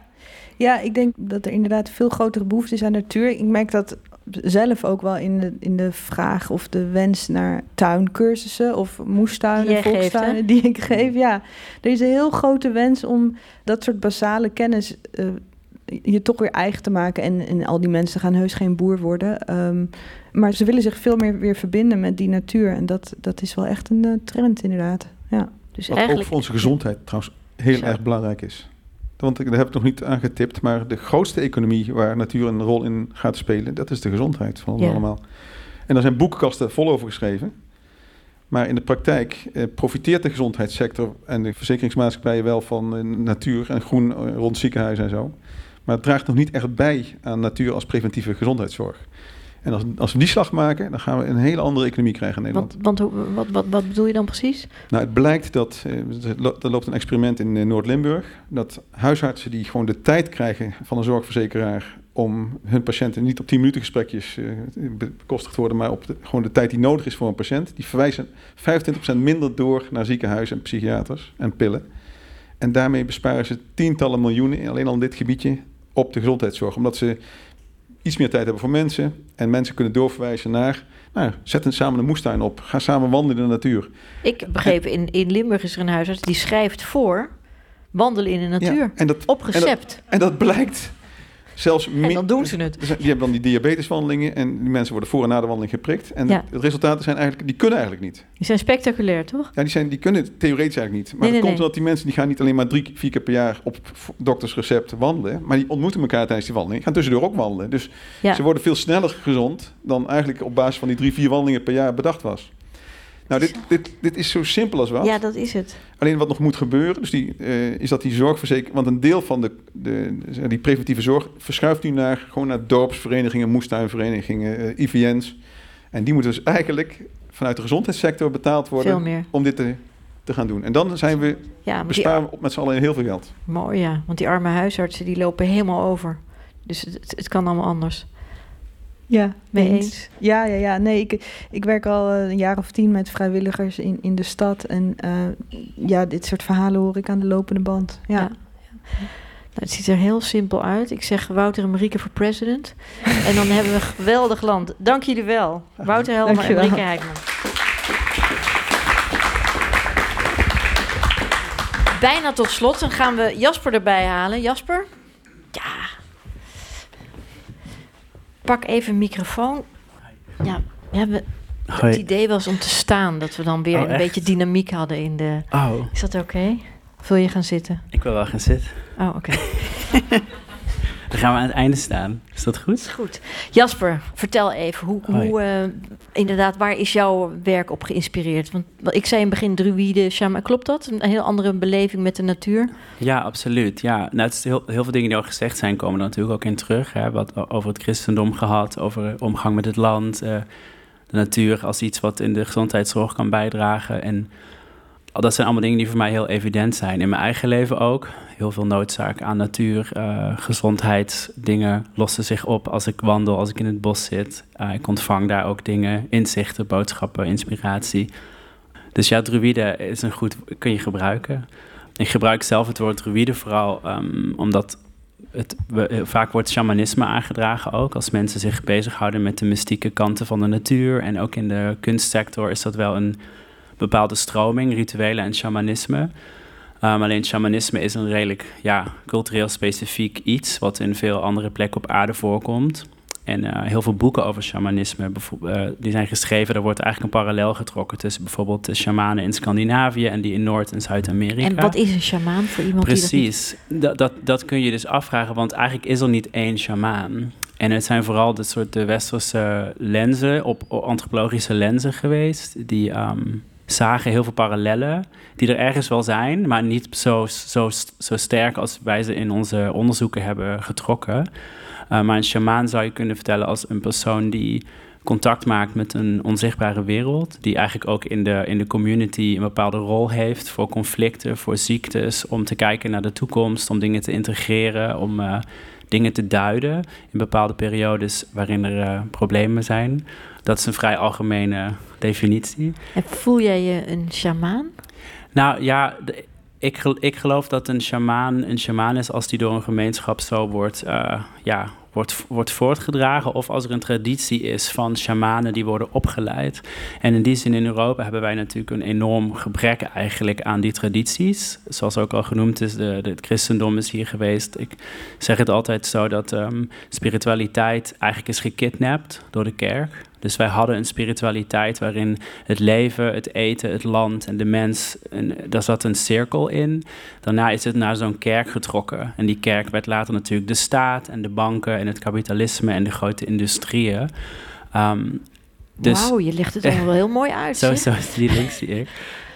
ik denk dat er inderdaad veel grotere behoefte is aan natuur. Ik merk dat zelf ook wel in de, in de vraag of de wens naar tuincursussen of moestuinen, Die geeft, volkstuinen die ik geef. Ja, er is een heel grote wens om dat soort basale kennis eh, je toch weer eigen te maken. En, en al die mensen gaan heus geen boer worden. Ehm, maar ze willen zich veel meer weer verbinden met die natuur. En dat, dat is wel echt een eh, trend inderdaad. Ja. Dus Wat eigenlijk. ook voor onze gezondheid trouwens heel Zo. erg belangrijk is. Want ik- daar heb ik nog niet aan getipt, maar de grootste economie waar natuur een rol in gaat spelen, dat is de gezondheid van ons Ja. allemaal. En daar zijn boekenkasten vol over geschreven. Maar in de praktijk eh, profiteert de gezondheidssector en de verzekeringsmaatschappijen wel van eh, natuur en groen eh, rond ziekenhuizen en zo. Maar het draagt nog niet echt bij aan natuur als preventieve gezondheidszorg. En als, als we die slag maken, dan gaan we een hele andere economie krijgen in Nederland. Want, want wat, wat, wat bedoel je dan precies? Nou, het blijkt dat, eh, er lo- loopt een experiment in eh, Noord-Limburg, dat huisartsen die gewoon de tijd krijgen van een zorgverzekeraar om hun patiënten niet op 10 minuten gesprekjes eh, be- bekostigd worden, maar op de, gewoon de tijd die nodig is voor een patiënt, die verwijzen 25% minder door naar ziekenhuizen en psychiaters en pillen. En daarmee besparen ze tientallen miljoenen, alleen al in dit gebiedje, op de gezondheidszorg. Omdat ze iets meer tijd hebben voor mensen en mensen kunnen doorverwijzen naar, nou, zet een samen een moestuin op, ga samen wandelen in de natuur. Ik begreep, in, in Limburg is er een huisarts die schrijft voor wandelen in de natuur. Ja, en, dat, Op en, dat, recept. en dat blijkt zelfs En, dan doen ze het. er zijn- Die hebben dan die diabeteswandelingen en die mensen worden voor en na de wandeling geprikt. En Ja. de resultaten zijn eigenlijk, die kunnen eigenlijk niet. Die zijn spectaculair, toch? Ja, die, zijn, die kunnen theoretisch eigenlijk niet. Maar Nee, dat nee, komt nee. omdat die mensen die gaan niet alleen maar drie, vier keer per jaar op doktersrecept wandelen, maar die ontmoeten elkaar tijdens die wandeling. Gaan tussendoor ook wandelen. Dus Ja. ze worden veel sneller gezond dan eigenlijk op basis van die drie, vier wandelingen per jaar bedacht was. Nou, dit, dit, dit is zo simpel als wat. Ja, dat is het. Alleen wat nog moet gebeuren, dus die, eh, is dat die zorgverzekering... Want een deel van de, de, die preventieve zorg verschuift nu naar, gewoon naar dorpsverenigingen, moestuinverenigingen, eh, IVN's. En die moeten dus eigenlijk vanuit de gezondheidssector betaald worden Veel meer. om dit te, te gaan doen. En dan zijn we, Ja, besparen we met z'n allen heel veel geld. mooi, ja. Want die arme huisartsen die lopen helemaal over. Dus het kan allemaal anders. Ja, Mee eens. Ja, ja, ja. Nee, ik, ik werk al eh, een jaar of tien met vrijwilligers in, in de stad. En eh, ja, dit soort verhalen hoor ik aan de lopende band. Ja. Ja. Nou, het ziet er heel simpel uit. Ik zeg Wouter en Marieke voor president. En dan hebben we een geweldig land. Dank jullie wel. Wouter Helmer en. Marieke Heikman. Bijna tot slot. Dan gaan we Jasper erbij halen. Jasper? Ja. Pak even een microfoon. Ja, we hebben... Het idee was om te staan. Dat we dan weer Oh, een beetje dynamiek hadden in de... Oh, Is dat oké? Wil je gaan zitten? ik wil wel gaan zitten. Oh, oké. Dan gaan we aan het einde staan. Is dat goed? Is goed. Jasper, vertel even, hoe, hoe eh, inderdaad, waar is jouw werk op geïnspireerd? Want ik zei in het begin druïde, shaman, klopt dat? Een heel andere beleving met de natuur? Ja, absoluut. Ja, nou, het is heel, heel veel dingen die al gezegd zijn, komen er natuurlijk ook in terug. Hè. Wat over het christendom gehad, over omgang met het land, eh, de natuur als iets wat in de gezondheidszorg kan bijdragen. En dat zijn allemaal dingen die voor mij heel evident zijn. In mijn eigen leven ook. Heel veel noodzaak aan natuur, eh, gezondheidsdingen lossen zich op als ik wandel, als ik in het bos zit. Eh, ik ontvang daar ook dingen, inzichten, boodschappen, inspiratie. Dus ja, druïde is een goed, kun je gebruiken. Ik gebruik zelf het woord druïde vooral ehm, omdat het, eh, vaak wordt shamanisme aangedragen ook. Als mensen zich bezighouden met de mystieke kanten van de natuur. En ook in de kunstsector is dat wel een bepaalde stroming, rituelen en shamanisme. Um, alleen shamanisme is een redelijk ja, cultureel specifiek iets... wat in veel andere plekken op aarde voorkomt. En eh, heel veel boeken over shamanisme, eh, die zijn geschreven. Er wordt eigenlijk een parallel getrokken tussen bijvoorbeeld de shamanen in Scandinavië en die in Noord- en Zuid-Amerika. En wat is een shamaan voor iemand die dat. Precies, dat, dat, dat kun je dus afvragen, want eigenlijk is er niet één shamaan. En het zijn vooral de soort de westerse lenzen, op, op antropologische lenzen geweest, die ehm, zagen heel veel parallellen, die er ergens wel zijn, maar niet zo, zo, zo sterk als wij ze in onze onderzoeken hebben getrokken. Uh, maar een shamaan zou je kunnen vertellen als een persoon die contact maakt met een onzichtbare wereld, die eigenlijk ook in de, in de community een bepaalde rol heeft voor conflicten, voor ziektes, om te kijken naar de toekomst, om dingen te integreren, om uh, dingen te duiden in bepaalde periodes waarin er uh, problemen zijn. Dat is een vrij algemene definitie. En voel jij je een shamaan? Nou ja, de, ik, ik geloof dat een shamaan een shamaan is als die door een gemeenschap zo wordt, uh, ja, wordt, wordt voortgedragen. Of als er een traditie is van shamanen die worden opgeleid. En in die zin in Europa hebben wij natuurlijk een enorm gebrek eigenlijk aan die tradities. Zoals ook al genoemd is, de, de, het christendom is hier geweest. Ik zeg het altijd zo dat um, spiritualiteit eigenlijk is gekidnapt door de kerk. Dus wij hadden een spiritualiteit waarin het leven, het eten, het land en de mens, en daar zat een cirkel in. Daarna is het naar zo'n kerk getrokken. En die kerk werd later natuurlijk de staat en de banken en het kapitalisme en de grote industrieën. Um, dus, Wauw, je legt het allemaal wel heel mooi uit. Zo, zo is die link, zie ik.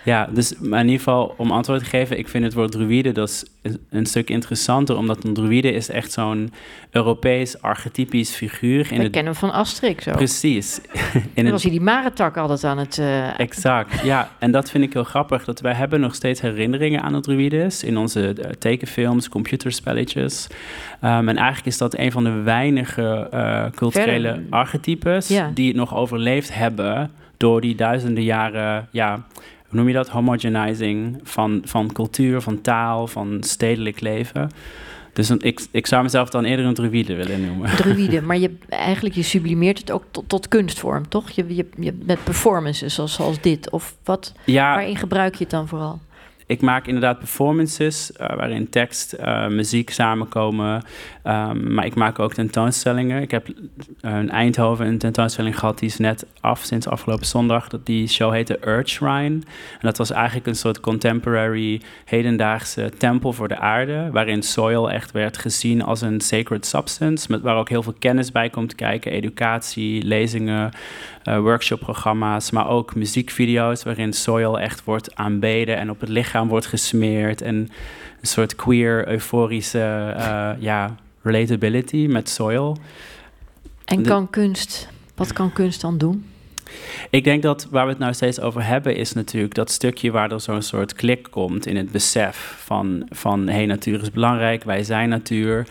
Ja, dus maar in ieder geval om antwoord te geven, ik vind het woord druïde dat is een stuk interessanter, omdat een druïde is echt zo'n Europees archetypisch figuur. In We kennen hem van Asterix zo. Precies. in dan was hij die marentak altijd aan het... Uh... Exact, ja. En dat vind ik heel grappig, dat wij hebben nog steeds herinneringen aan de druïdes in onze uh, tekenfilms, computerspelletjes. Um, en eigenlijk is dat een van de weinige uh, culturele Verder. archetypes ja. die het nog overleefd hebben door die duizenden jaren... Ja, hoe noem je dat? Homogenizing van, van cultuur, van taal, van stedelijk leven. Dus een, ik, ik zou mezelf dan eerder een druïde willen noemen. Druïde, maar je, eigenlijk je sublimeert het ook tot, tot kunstvorm, toch? Je, je, je, met performances zoals, zoals dit. Of wat? Ja, waarin gebruik je het dan vooral? Ik maak inderdaad performances uh, waarin tekst, uh, muziek samenkomen. Um, maar ik maak ook tentoonstellingen. Ik heb in Eindhoven een tentoonstelling gehad, die is net af sinds afgelopen zondag. Dat die show heette Shrine. En dat was eigenlijk een soort contemporary, hedendaagse tempel voor de aarde. Waarin soil echt werd gezien als een sacred substance. Met, waar ook heel veel kennis bij komt kijken. Educatie, lezingen, uh, workshopprogramma's. Maar ook muziekvideo's waarin soil echt wordt aanbeden en op het lichaam wordt gesmeerd. En een soort queer, euforische uh, ja, relatability met soil. En kan kunst, wat kan kunst dan doen? Ik denk dat waar we het nou steeds over hebben, is natuurlijk dat stukje waar er zo'n soort klik komt in het besef van, van hé, hey, natuur is belangrijk, wij zijn natuur.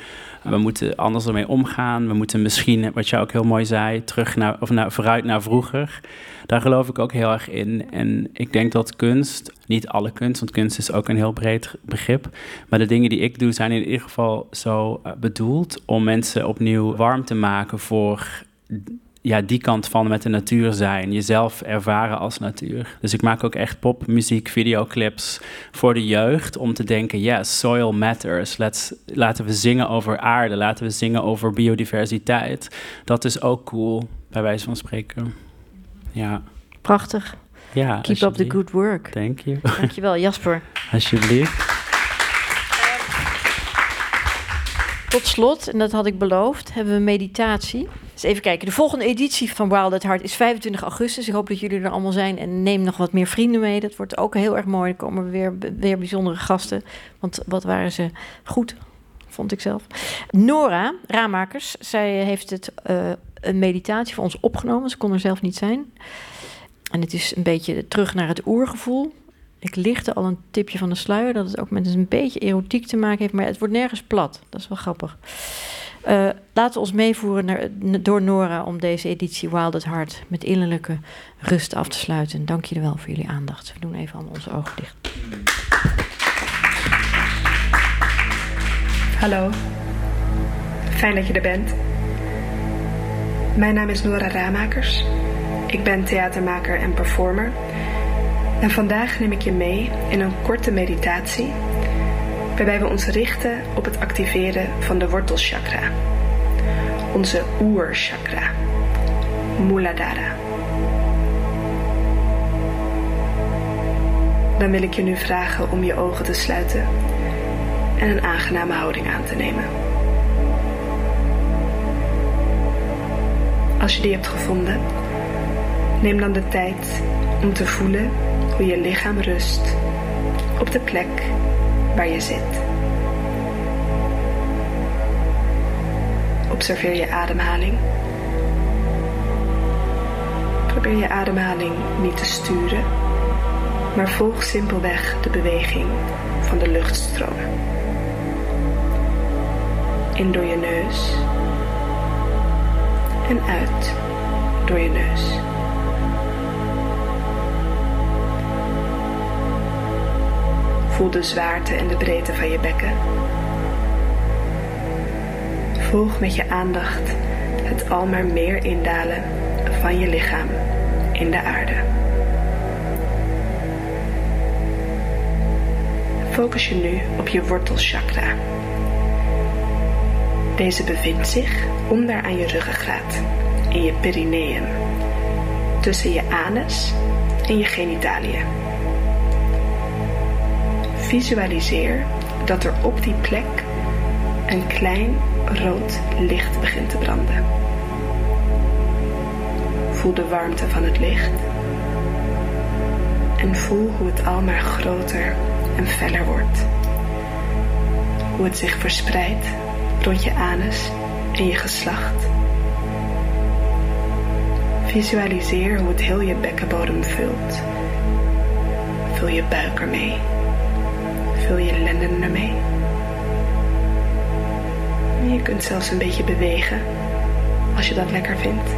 We moeten anders ermee omgaan. We moeten misschien, wat je ook heel mooi zei, terug naar, of naar, vooruit naar vroeger. Daar geloof ik ook heel erg in. En ik denk dat kunst, niet alle kunst, want kunst is ook een heel breed begrip. Maar de dingen die ik doe zijn in ieder geval zo uh, bedoeld om mensen opnieuw warm te maken voor ja, die kant van met de natuur zijn. Jezelf ervaren als natuur. Dus ik maak ook echt popmuziek, videoclips voor de jeugd. Om te denken, yes, soil matters. Let's, laten we zingen over aarde. Laten we zingen over biodiversiteit. Dat is ook cool, bij wijze van spreken. Ja. Prachtig. Ja, Keep up the good work. Thank you. Dankjewel, Jasper. Alsjeblieft. Tot slot, en dat had ik beloofd, hebben we meditatie. Dus even kijken. De volgende editie van Wild at Heart is 25 augustus. Ik hoop dat jullie er allemaal zijn. En neem nog wat meer vrienden mee. Dat wordt ook heel erg mooi. Er komen weer, weer bijzondere gasten. Want wat waren ze goed, vond ik zelf. Nora Ramakers, zij heeft het, uh, een meditatie voor ons opgenomen. Ze kon er zelf niet zijn. En het is een beetje terug naar het oergevoel. Ik lichtte al een tipje van de sluier dat het ook met een beetje erotiek te maken heeft, maar het wordt nergens plat. Dat is wel grappig. Uh, laten we ons meevoeren naar, door Nora om deze editie Wild at Heart met innerlijke rust af te sluiten. Dank jullie wel voor jullie aandacht. We doen even allemaal onze ogen dicht. Hallo, fijn dat je er bent. Mijn naam is Nora Ramakers. Ik ben theatermaker en performer. En vandaag neem ik je mee in een korte meditatie waarbij we ons richten op het activeren van de wortelchakra, onze oerchakra, Muladhara. Dan wil ik je nu vragen om je ogen te sluiten en een aangename houding aan te nemen. Als je die hebt gevonden, neem dan de tijd om te voelen hoe je lichaam rust op de plek waar je zit. Observeer je ademhaling. Probeer je ademhaling niet te sturen, maar volg simpelweg de beweging van de luchtstroom. In door je neus en uit door je neus. Voel de zwaarte en de breedte van je bekken. Volg met je aandacht het al maar meer indalen van je lichaam in de aarde. Focus je nu op je wortelchakra. Deze bevindt zich onder aan je ruggengraat, in je perineum, tussen je anus en je genitaliën. Visualiseer dat er op die plek een klein rood licht begint te branden. Voel de warmte van het licht en voel hoe het al maar groter en feller wordt. Hoe het zich verspreidt rond je anus en je geslacht. Visualiseer hoe het heel je bekkenbodem vult. Vul je buik ermee. Vul je lenden ermee. Je kunt zelfs een beetje bewegen als je dat lekker vindt.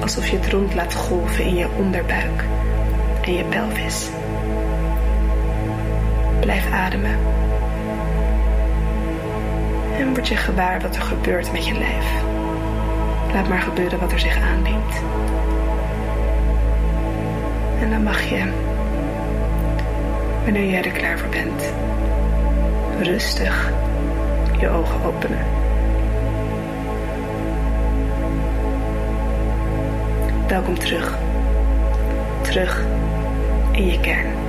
Alsof je het rond laat golven in je onderbuik en je pelvis. Blijf ademen. En word je gewaar wat er gebeurt met je lijf. Laat maar gebeuren wat er zich aandient. En dan mag je, wanneer jij er klaar voor bent, rustig je ogen openen. Welkom terug. Terug in je kern.